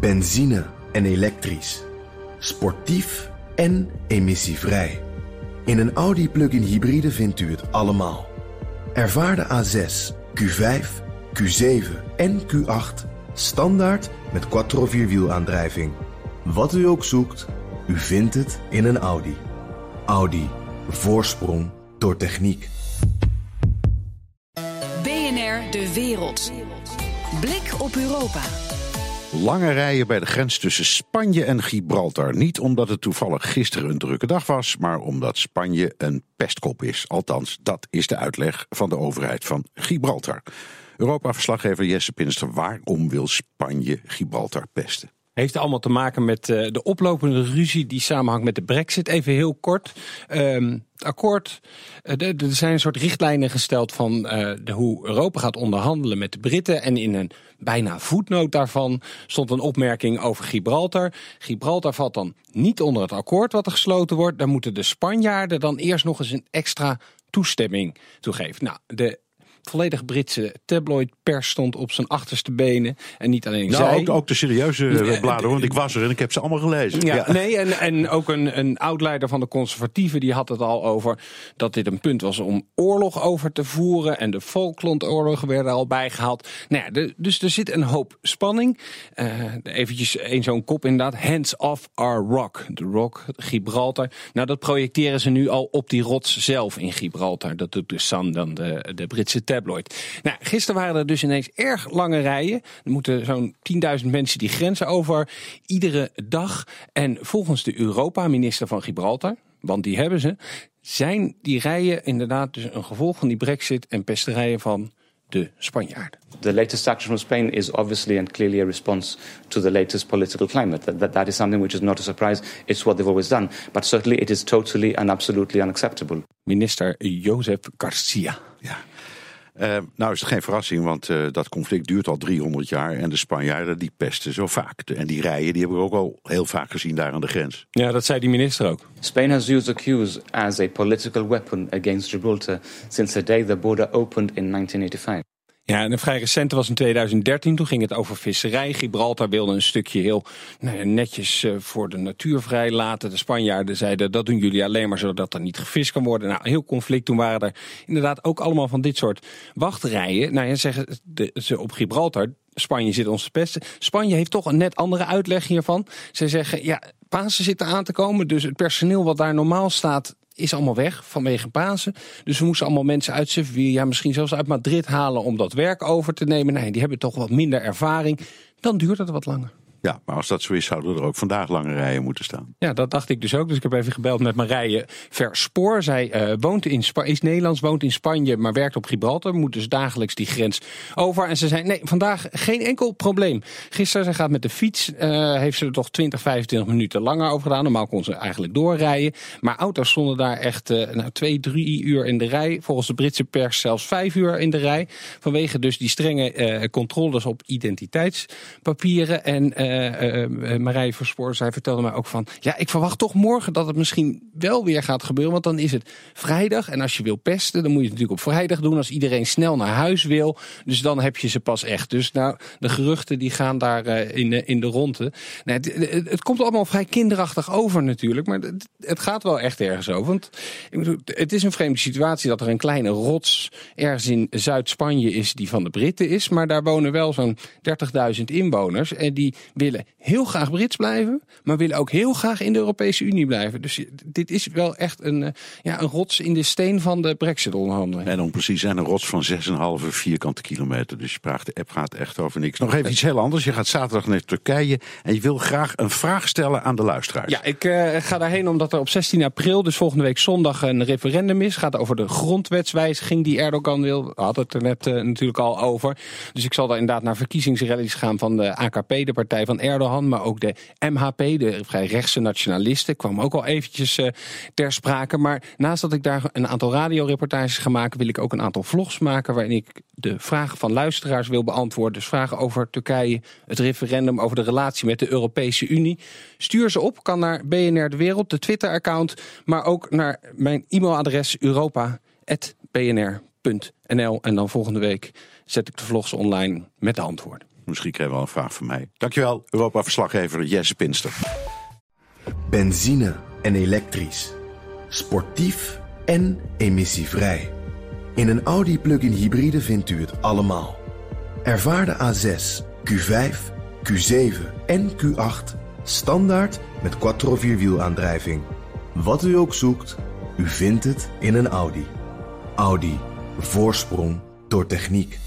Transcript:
Benzine en elektrisch. Sportief en emissievrij. In een Audi plug-in hybride vindt u het allemaal. Ervaar de A6, Q5, Q7 en Q8 standaard met quattro vierwielaandrijving. Wat u ook zoekt, u vindt het in een Audi. Audi. Voorsprong door techniek. BNR De Wereld. Blik op Europa. Lange rijen bij de grens tussen Spanje en Gibraltar. Niet omdat het toevallig gisteren een drukke dag was, maar omdat Spanje een pestkop is. Althans, dat is de uitleg van de overheid van Gibraltar. Europa-verslaggever Jesse Pinster, waarom wil Spanje Gibraltar pesten? Heeft allemaal te maken met uh, de oplopende ruzie die samenhangt met de brexit. Even heel kort. Um, het akkoord, uh, er zijn een soort richtlijnen gesteld van uh, de, hoe Europa gaat onderhandelen met de Britten. En in een bijna voetnoot daarvan stond een opmerking over Gibraltar. Gibraltar valt dan niet onder het akkoord wat er gesloten wordt. Daar moeten de Spanjaarden dan eerst nog eens een extra toestemming toegeven. Nou, de volledig Britse tabloidpers stond op zijn achterste benen. En niet alleen nou, zij. Ook, ook de serieuze uh, bladen, want ik was er en ik heb ze allemaal gelezen. Ja, ja. nee, en, en ook een, een oud-leider van de conservatieven die had het al over dat dit een punt was om oorlog over te voeren. En de Falklandoorlogen werden al bijgehaald. Nou ja, de, dus er zit een hoop spanning. Uh, eventjes een zo'n kop inderdaad. Hands off our rock. De rock, Gibraltar. Nou, dat projecteren ze nu al op die rots zelf in Gibraltar. Dat doet de Sun, dan de, de Britse tabloid. Nou, gisteren waren er dus ineens erg lange rijen. Er moeten zo'n 10.000 mensen die grenzen over. Iedere dag. En volgens de Europa-minister van Gibraltar, want die hebben ze, zijn die rijen inderdaad dus een gevolg van die brexit en pesterijen van de Spanjaarden. The latest action from Spain is obviously and clearly a response to the latest political climate. That, that, that is something which is not a surprise. It's what they've always done. But certainly it is totally and absolutely unacceptable. Minister Josep Garcia. Ja. Uh, nou is het geen verrassing, want uh, dat conflict duurt al 300 jaar en de Spanjaarden die pesten zo vaak. En die rijen die hebben we ook al heel vaak gezien daar aan de grens. Ja, dat zei die minister ook. Spain has used the Qs as a political weapon against Gibraltar since the day the border opened in 1985. Ja, en een vrij recente was in 2013. Toen ging het over visserij. Gibraltar wilde een stukje heel nou netjes uh, voor de natuur vrijlaten. De Spanjaarden zeiden dat doen jullie alleen maar zodat er niet gevist kan worden. Nou, heel conflict. Toen waren er inderdaad ook allemaal van dit soort wachtrijen. Nou ja, zeggen ze op Gibraltar. Spanje zit ons te pesten. Spanje heeft toch een net andere uitleg hiervan. Ze zeggen, ja, Pasen zitten aan te komen. Dus het personeel wat daar normaal staat, is allemaal weg vanwege Pasen. Dus we moesten allemaal mensen uit Sevilla, misschien zelfs uit Madrid halen om dat werk over te nemen. Nee, die hebben toch wat minder ervaring. Dan duurt het wat langer. Ja, maar als dat zo is, zouden er ook vandaag lange rijen moeten staan. Ja, dat dacht ik dus ook. Dus ik heb even gebeld met Marije Verspoor. Zij uh, woont in is Nederlands, woont in Spanje, maar werkt op Gibraltar. Moet dus dagelijks die grens over. En ze zei, nee, vandaag geen enkel probleem. Gisteren, ze gaat met de fiets, uh, heeft ze er toch 20, 25 minuten langer over gedaan. Normaal kon ze eigenlijk doorrijden. Maar auto's stonden daar echt uh, nou, twee, drie uur in de rij. Volgens de Britse pers zelfs vijf uur in de rij. Vanwege dus die strenge controles op identiteitspapieren. En Marije Verspoor, zij vertelde mij ook van... ja, ik verwacht toch morgen dat het misschien wel weer gaat gebeuren... want dan is het vrijdag en als je wil pesten... dan moet je het natuurlijk op vrijdag doen als iedereen snel naar huis wil. Dus dan heb je ze pas echt. Dus nou, de geruchten die gaan daar uh, in, de, in de ronde. Nee, het, komt allemaal vrij kinderachtig over natuurlijk... maar het, het gaat wel echt ergens over. Want ik bedoel, het is een vreemde situatie dat er een kleine rots... ergens in Zuid-Spanje is die van de Britten is... maar daar wonen wel zo'n 30.000 inwoners... en die willen heel graag Brits blijven, maar willen ook heel graag in de Europese Unie blijven. Dus dit is wel echt een, ja, een rots in de steen van de Brexit-onderhandelingen. En om precies zijn een rots van 6,5 vierkante kilometer. Dus je praat, de app gaat echt over niks. Nog even iets heel anders. Je gaat zaterdag naar Turkije en je wil graag een vraag stellen aan de luisteraars. Ja, ik uh, ga daarheen omdat er op 16 april, dus volgende week zondag, een referendum is. Gaat over de grondwetswijziging die Erdogan wil. We hadden het er net uh, natuurlijk al over. Dus ik zal daar inderdaad naar verkiezingsrallies gaan van de AKP, de partij van Erdogan, maar ook de MHP, de vrij rechtse nationalisten, kwam ook al eventjes uh, ter sprake. Maar naast dat ik daar een aantal radioreportages ga maken, wil ik ook een aantal vlogs maken waarin ik de vragen van luisteraars wil beantwoorden. Dus vragen over Turkije, het referendum, over de relatie met de Europese Unie. Stuur ze op, kan naar BNR De Wereld, de Twitter-account, maar ook naar mijn e-mailadres europa.bnr.nl. En dan volgende week zet ik de vlogs online met de antwoorden. Misschien krijgen we wel een vraag van mij. Dankjewel, Europa-verslaggever Jesse Pinster. Benzine en elektrisch. Sportief en emissievrij. In een Audi plug-in hybride vindt u het allemaal. Ervaar de A6, Q5, Q7 en Q8 standaard met quattro vierwielaandrijving. Wat u ook zoekt, u vindt het in een Audi. Audi. Voorsprong door techniek.